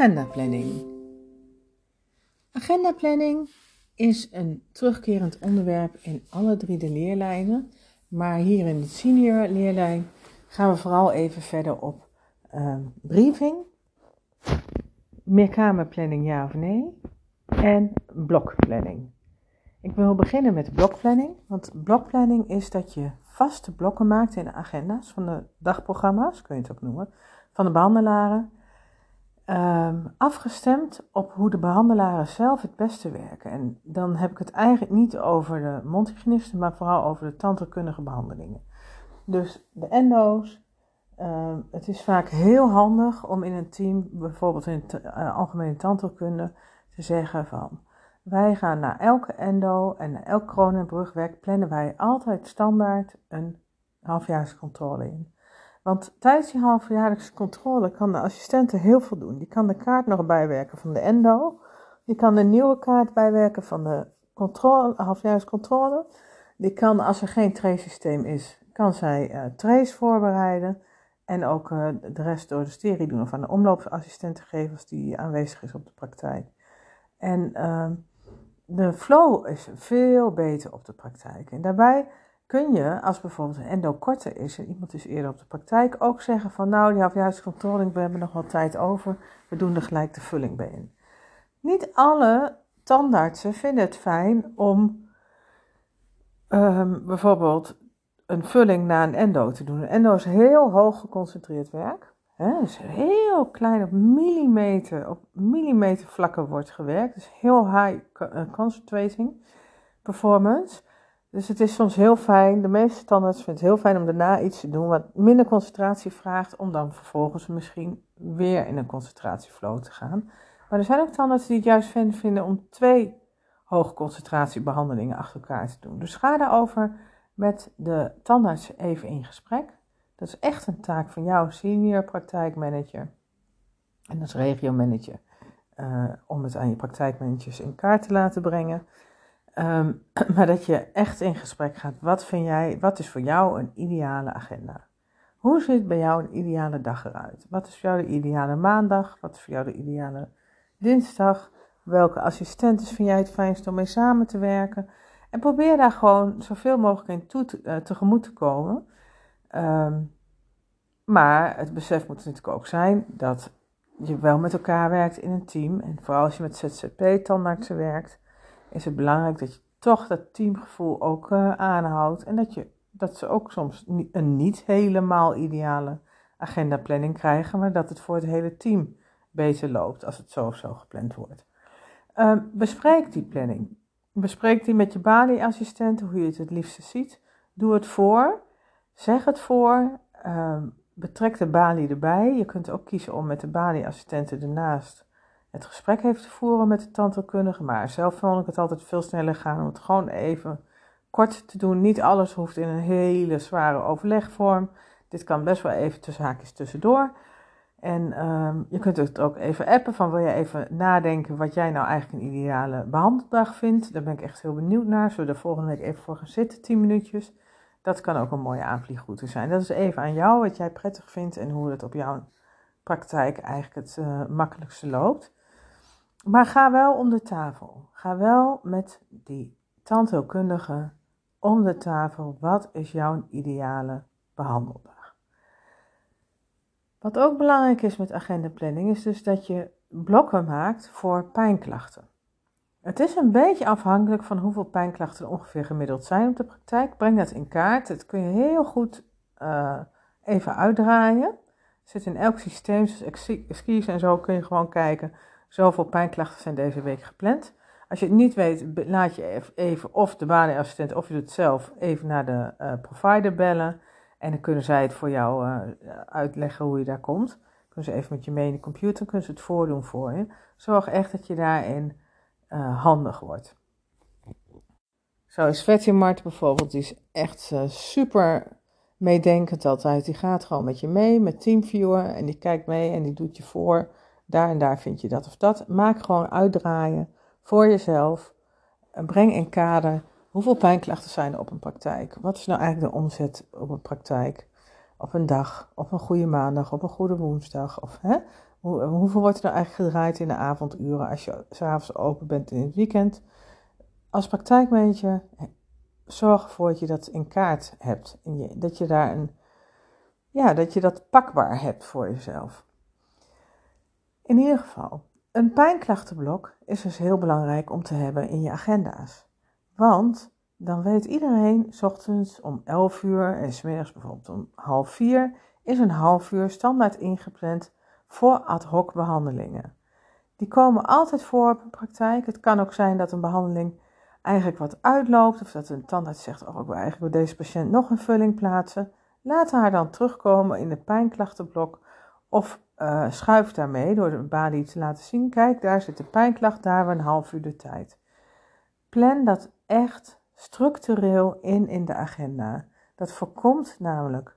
Agendaplanning. Agendaplanning is een terugkerend onderwerp in alle drie de leerlijnen, maar hier in de senior leerlijn gaan we vooral even verder op uh, briefing, meerkamerplanning ja of nee en blokplanning. Ik wil beginnen met blokplanning, want blokplanning is dat je vaste blokken maakt in de agenda's van de dagprogramma's, kun je het ook noemen, van de behandelaren um, afgestemd op hoe de behandelaren zelf het beste werken. En dan heb ik het eigenlijk niet over de mondhygiënisten, maar vooral over de tandheelkundige behandelingen. Dus de endo's. Um, het is vaak heel handig om in een team, bijvoorbeeld in de uh, algemene tandheelkunde, te zeggen van wij gaan naar elke endo en naar elk kroon- en brugwerk plannen wij altijd standaard een halfjaarscontrole in. Want tijdens die halfjaarlijkse controle kan de assistente heel veel doen. Die kan de kaart nog bijwerken van de endo. Die kan de nieuwe kaart bijwerken van de controle, halfjaarlijkse controle. Die kan, als er geen trace-systeem is, kan zij uh, trace voorbereiden. En ook uh, de rest door de sterie doen of aan de omloopsassistenten geven als die aanwezig is op de praktijk. En uh, de flow is veel beter op de praktijk. En daarbij kun je, als bijvoorbeeld een endo korter is en iemand is eerder op de praktijk, ook zeggen van nou, die controle, we hebben nog wel tijd over, we doen er gelijk de vulling bij in. Niet alle tandartsen vinden het fijn om um, bijvoorbeeld een vulling na een endo te doen. Een endo is heel hoog geconcentreerd werk. Hè, dus heel klein op millimeter, op millimeter vlakken wordt gewerkt. Dus heel high uh, concentrating performance. Dus het is soms heel fijn, de meeste tandarts vinden het heel fijn om daarna iets te doen wat minder concentratie vraagt, om dan vervolgens misschien weer in een concentratieflow te gaan. Maar er zijn ook tandartsen die het juist fijn vinden om twee hoogconcentratiebehandelingen achter elkaar te doen. Dus ga daarover met de tandarts even in gesprek. Dat is echt een taak van jou, senior praktijkmanager. En dat is regiomanager. Uh, om het aan je praktijkmanagers in kaart te laten brengen. Um, maar dat je echt in gesprek gaat. Wat vind jij, wat is voor jou een ideale agenda? Hoe ziet bij jou een ideale dag eruit? Wat is voor jou de ideale maandag? Wat is voor jou de ideale dinsdag? Welke assistenten vind jij het fijnst om mee samen te werken? En probeer daar gewoon zoveel mogelijk in toe te, uh, tegemoet te komen. Um, maar het besef moet natuurlijk ook zijn dat je wel met elkaar werkt in een team. En vooral als je met ZZP-tandartsen werkt, is het belangrijk dat je toch dat teamgevoel ook uh, aanhoudt. En dat, je, dat ze ook soms een niet helemaal ideale agendaplanning krijgen, maar dat het voor het hele team beter loopt als het zo of zo gepland wordt. Uh, bespreek die planning. Bespreek die met je balieassistent, hoe je het het liefste ziet. Doe het voor. Zeg het voor. Uh, betrek de balie erbij. Je kunt ook kiezen om met de balieassistenten ernaast het gesprek heeft te voeren met de tandheelkundige. Maar zelf vond ik het altijd veel sneller gaan om het gewoon even kort te doen. Niet alles hoeft in een hele zware overlegvorm. Dit kan best wel even tussen haakjes tussendoor. En um, je kunt het ook even appen van wil je even nadenken wat jij nou eigenlijk een ideale behandeldag vindt. Daar ben ik echt heel benieuwd naar. Zullen we er volgende week even voor gaan zitten, 10 minuutjes. Dat kan ook een mooie aanvliegroute zijn. Dat is even aan jou wat jij prettig vindt en hoe het op jouw praktijk eigenlijk het uh, makkelijkste loopt. Maar ga wel om de tafel. Ga wel met die tandheelkundige om de tafel. Wat is jouw ideale behandeldag? Wat ook belangrijk is met agendaplanning is dus dat je blokken maakt voor pijnklachten. Het is een beetje afhankelijk van hoeveel pijnklachten er ongeveer gemiddeld zijn op de praktijk. Breng dat in kaart. Dat kun je heel goed uh, even uitdraaien. Zit in elk systeem, zoals skis en zo, kun je gewoon kijken Zoveel pijnklachten zijn deze week gepland. Als je het niet weet, laat je even of de banieassistent of je doet het zelf even naar de uh, provider bellen. En dan kunnen zij het voor jou uh, uitleggen hoe je daar komt. Kunnen ze even met je mee in de computer, kunnen ze het voordoen voor je. Zorg echt dat je daarin uh, handig wordt. Zo is Vetty Mart bijvoorbeeld, die is echt super meedenkend altijd. Die gaat gewoon met je mee, met Teamviewer. En die kijkt mee en die doet je voor daar en daar vind je dat of dat. Maak gewoon uitdraaien voor jezelf. En breng in kader hoeveel pijnklachten zijn er op een praktijk. Wat is nou eigenlijk de omzet op een praktijk? Op een dag, op een goede maandag, op een goede woensdag. Of, hè? Hoe, hoeveel wordt er nou eigenlijk gedraaid in de avonduren als je s'avonds open bent in het weekend? Als praktijkmanager zorg ervoor dat je dat in kaart hebt. En dat je daar een, ja, dat je dat pakbaar hebt voor jezelf. In ieder geval, een pijnklachtenblok is dus heel belangrijk om te hebben in je agenda's. Want dan weet iedereen, s ochtends om 11 uur en smiddags bijvoorbeeld om half 4, is een half uur standaard ingepland voor ad hoc behandelingen. Die komen altijd voor op een praktijk. Het kan ook zijn dat een behandeling eigenlijk wat uitloopt, of dat een tandarts zegt: Oh, ik wil eigenlijk bij deze patiënt nog een vulling plaatsen. Laat haar dan terugkomen in de pijnklachtenblok of schuif daarmee door de balie te laten zien: Kijk, daar zit de pijnklacht, daar hebben we een half uur de tijd. Plan dat echt structureel in in de agenda. Dat voorkomt namelijk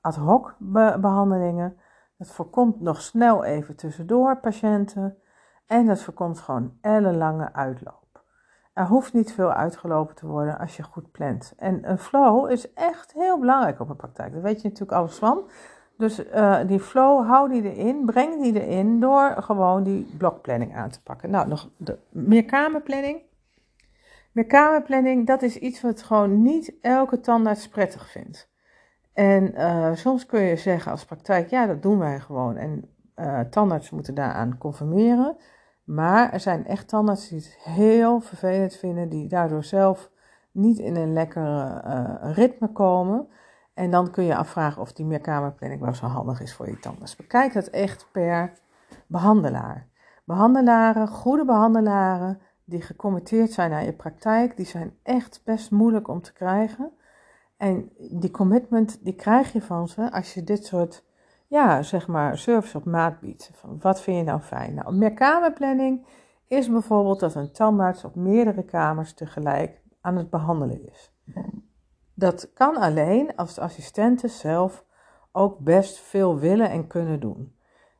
ad hoc behandelingen. Dat voorkomt nog snel even tussendoor patiënten. En dat voorkomt gewoon ellenlange uitloop. Er hoeft niet veel uitgelopen te worden als je goed plant. En een flow is echt heel belangrijk op een praktijk. Daar weet je natuurlijk alles van. Dus uh, die flow, hou die erin, breng die erin door gewoon die blokplanning aan te pakken. Nou, nog de meerkamerplanning. Meerkamerplanning, dat is iets wat gewoon niet elke tandarts prettig vindt. En uh, soms kun je zeggen als praktijk, ja, dat doen wij gewoon. En uh, tandartsen moeten daaraan conformeren. Maar er zijn echt tandartsen die het heel vervelend vinden, die daardoor zelf niet in een lekkere ritme komen. En dan kun je afvragen of die meerkamerplanning wel zo handig is voor je tandarts. Bekijk dat echt per behandelaar. Behandelaren, goede behandelaren die gecommitteerd zijn aan je praktijk, die zijn echt best moeilijk om te krijgen. En die commitment, die krijg je van ze als je dit soort, ja, zeg maar, service op maat biedt. Van wat vind je nou fijn? Nou, meerkamerplanning is bijvoorbeeld dat een tandarts op meerdere kamers tegelijk aan het behandelen is. Dat kan alleen als de assistenten zelf ook best veel willen en kunnen doen.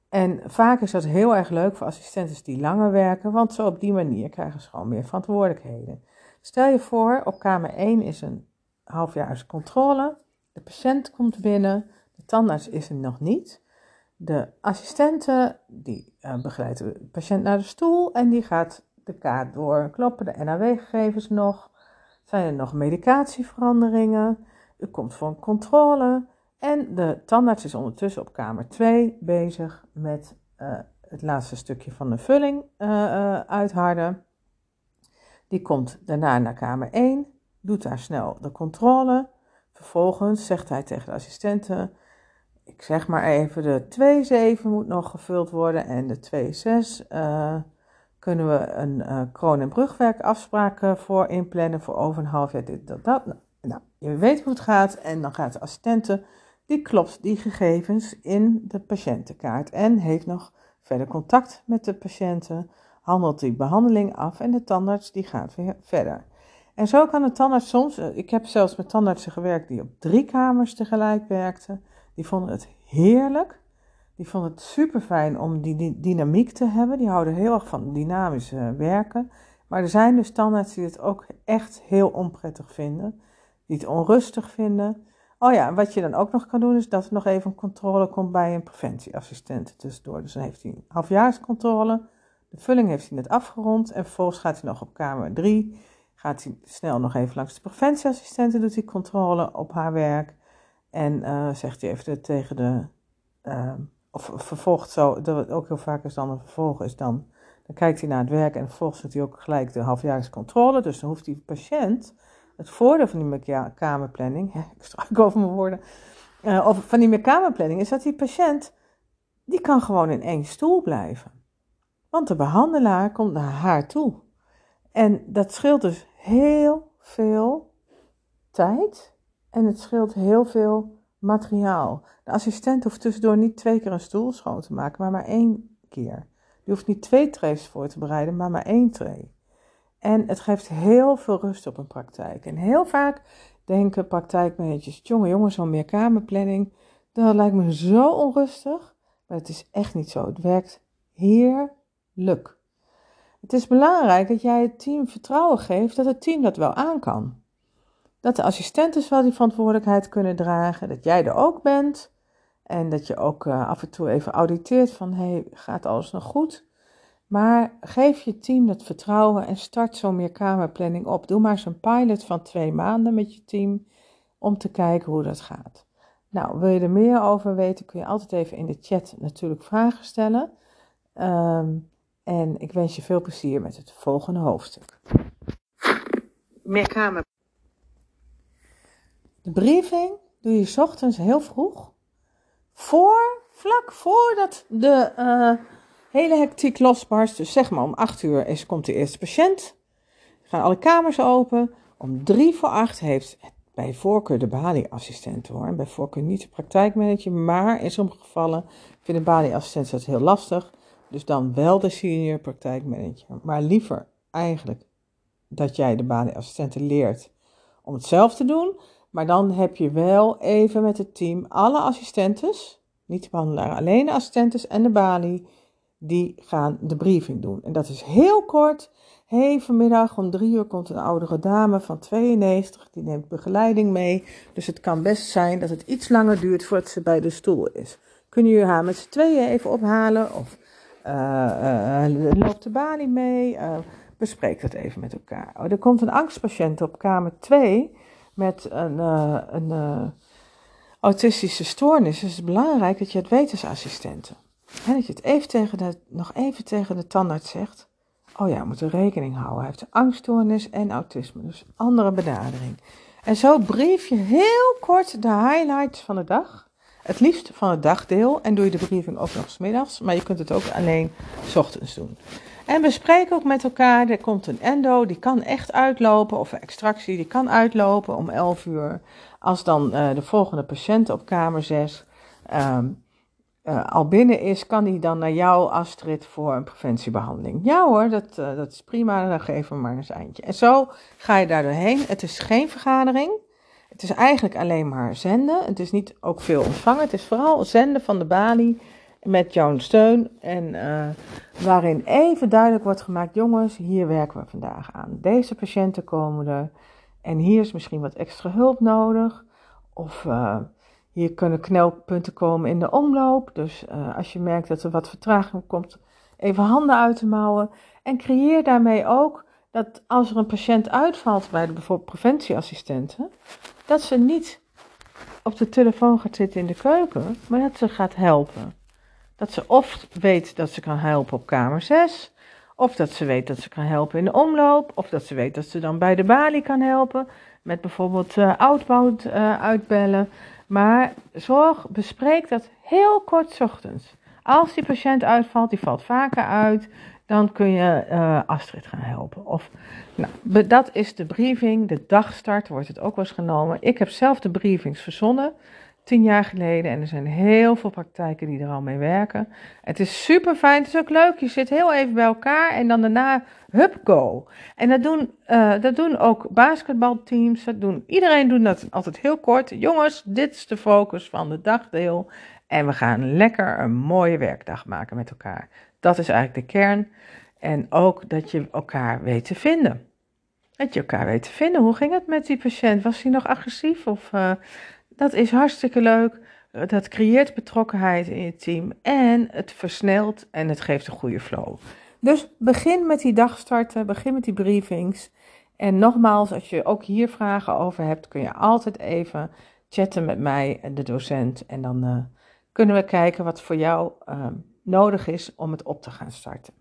En vaak is dat heel erg leuk voor assistenten die langer werken, want zo op die manier krijgen ze gewoon meer verantwoordelijkheden. Stel je voor, op kamer 1 is een halfjaarse controle. De patiënt komt binnen, de tandarts is er nog niet. De assistente die uh, begeleidt de patiënt naar de stoel en die gaat de kaart door. Kloppen de NAW-gegevens nog? Zijn er nog medicatieveranderingen? U komt voor een controle. En de tandarts is ondertussen op kamer 2 bezig met uh, het laatste stukje van de vulling uh, uitharden. Die komt daarna naar kamer 1 doet daar snel de controle. Vervolgens zegt hij tegen de assistenten, ik zeg maar even, de 2,7 moet nog gevuld worden en de 2,6 uh, eh, kunnen we een uh, kroon- en brugwerk afspraken voor inplannen voor over een half jaar dit, dat, dat. Nou, nou, je weet hoe het gaat en dan gaat de assistente, die klopt die gegevens in de patiëntenkaart en heeft nog verder contact met de patiënten, handelt die behandeling af en de tandarts die gaat weer verder. En zo kan een tandarts soms, eh, ik heb zelfs met tandartsen gewerkt die op drie kamers tegelijk werkten. Die vonden het heerlijk. Die vonden het super fijn om die, dynamiek te hebben. Die houden heel erg van dynamisch uh, werken. Maar er zijn dus tandarts die het ook echt heel onprettig vinden. Die het onrustig vinden. Oh ja, wat je dan ook nog kan doen is dat er nog even een controle komt bij een preventieassistent tussendoor. Dus dan heeft hij een halfjaarscontrole. De vulling heeft hij net afgerond. En vervolgens gaat hij nog op kamer 3 gaat hij snel nog even langs de preventieassistenten, doet hij controle op haar werk. En uh, zegt hij even tegen de, uh, of vervolgt zo, dat ook heel vaak is dan een vervolg is dan, dan kijkt hij naar het werk en vervolgens doet hij ook gelijk de halfjaarlijkse controle. Dus dan hoeft die patiënt, het voordeel van die kamerplanning, hè, ik struik over mijn woorden, uh, of van die kamerplanning is dat die patiënt, die kan gewoon in één stoel blijven. Want de behandelaar komt naar haar toe. En dat scheelt dus heel veel tijd en het scheelt heel veel materiaal. De assistent hoeft tussendoor niet twee keer een stoel schoon te maken, maar maar één keer. Die hoeft niet twee trays voor te bereiden, maar maar één tray. En het geeft heel veel rust op een praktijk. En heel vaak denken praktijkmanagers, jongen, jongen, zo'n meerkamerplanning, dat lijkt me zo onrustig. Maar het is echt niet zo. Het werkt heerlijk. Het is belangrijk dat jij het team vertrouwen geeft dat het team dat wel aan kan. Dat de assistenten wel die verantwoordelijkheid kunnen dragen, dat jij er ook bent En dat je ook uh, af en toe even auditeert van, hey, gaat alles nog goed? Maar geef je team dat vertrouwen en start zo'n meerkamerplanning op. Doe maar zo'n pilot van twee maanden met je team om te kijken hoe dat gaat. Nou, wil je er meer over weten, kun je altijd even in de chat natuurlijk vragen stellen. Um, en ik wens je veel plezier met het volgende hoofdstuk. Meerkamer. De briefing doe je ochtends heel vroeg. Voor, vlak voordat de uh, hele hectiek losbarst. Dus zeg maar om 8 uur is, komt de eerste patiënt. Gaan alle kamers open. Om drie voor acht heeft bij voorkeur de balieassistent hoor. bij voorkeur niet de praktijkmanager. Maar in sommige gevallen vinden balieassistenten dat heel lastig. Dus dan wel de senior praktijkmanager. Maar liever eigenlijk dat jij de balieassistenten leert om het zelf te doen. Maar dan heb je wel even met het team alle assistentes, niet de behandelaar, alleen de assistentes en de balie, die gaan de briefing doen. En dat is heel kort. hey, vanmiddag om drie uur komt een oudere dame van 92, die neemt begeleiding mee. Dus het kan best zijn dat het iets langer duurt voordat ze bij de stoel is. Kunnen jullie haar met z'n tweeën even ophalen? Of uh, loopt de balie mee? bespreek dat even met elkaar. Oh, er komt een angstpatiënt op kamer 2 met een, een autistische stoornis. Dus het is belangrijk dat je het weet als assistenten. En dat je het even tegen de, nog even tegen de tandarts zegt. Oh ja, we moeten rekening houden. Hij heeft angststoornis en autisme. Dus andere benadering. En zo brief je heel kort de highlights van de dag. Het liefst van het dagdeel en doe je de briefing ook nog s middags, maar je kunt het ook alleen s ochtends doen. En we spreken ook met elkaar, er komt een endo, die kan echt uitlopen, of een extractie, die kan uitlopen om 11 uur. Als dan uh, de volgende patiënt op kamer 6 um, uh, al binnen is, kan die dan naar jou, Astrid, voor een preventiebehandeling. Ja hoor, dat, uh, dat is prima, dan geven we maar een eindje. En zo ga je daar doorheen. Het is geen vergadering. Het is eigenlijk alleen maar zenden. Het is niet ook veel ontvangen. Het is vooral zenden van de balie met jouw steun. En uh, waarin even duidelijk wordt gemaakt: jongens, hier werken we vandaag aan. Deze patiënten komen er. En hier is misschien wat extra hulp nodig. Of uh, hier kunnen knelpunten komen in de omloop. Dus uh, als je merkt dat er wat vertraging komt, even handen uit de mouwen. En creëer daarmee ook dat als er een patiënt uitvalt bij de bijvoorbeeld preventieassistenten, dat ze niet op de telefoon gaat zitten in de keuken, maar dat ze gaat helpen. Dat ze of weet dat ze kan helpen op kamer 6, of dat ze weet dat ze kan helpen in de omloop, of dat ze weet dat ze dan bij de balie kan helpen met bijvoorbeeld uh, uitbellen. Maar zorg, bespreek dat heel kort ochtends. Als die patiënt uitvalt, die valt vaker uit, dan kun je uh, Astrid gaan helpen. Of, nou, dat is de briefing, de dagstart wordt het ook wel eens genomen. Ik heb zelf de briefings verzonnen, tien jaar geleden. En er zijn heel veel praktijken die er al mee werken. Het is super fijn, het is ook leuk. Je zit heel even bij elkaar en dan daarna, hup, go. En dat doen, uh, dat doen ook basketbalteams. Dat doen, iedereen doet dat altijd heel kort. Jongens, dit is de focus van de dagdeel. En we gaan lekker een mooie werkdag maken met elkaar. Dat is eigenlijk de kern. En ook dat je elkaar weet te vinden. Dat je elkaar weet te vinden. Hoe ging het met die patiënt? Was hij nog agressief? Of, uh, dat is hartstikke leuk. Dat creëert betrokkenheid in je team. En het versnelt en het geeft een goede flow. Dus begin met die dagstarten. Begin met die briefings. En nogmaals, als je ook hier vragen over hebt, kun je altijd even chatten met mij, de docent. En dan uh, kunnen we kijken wat voor jou uh, nodig is om het op te gaan starten.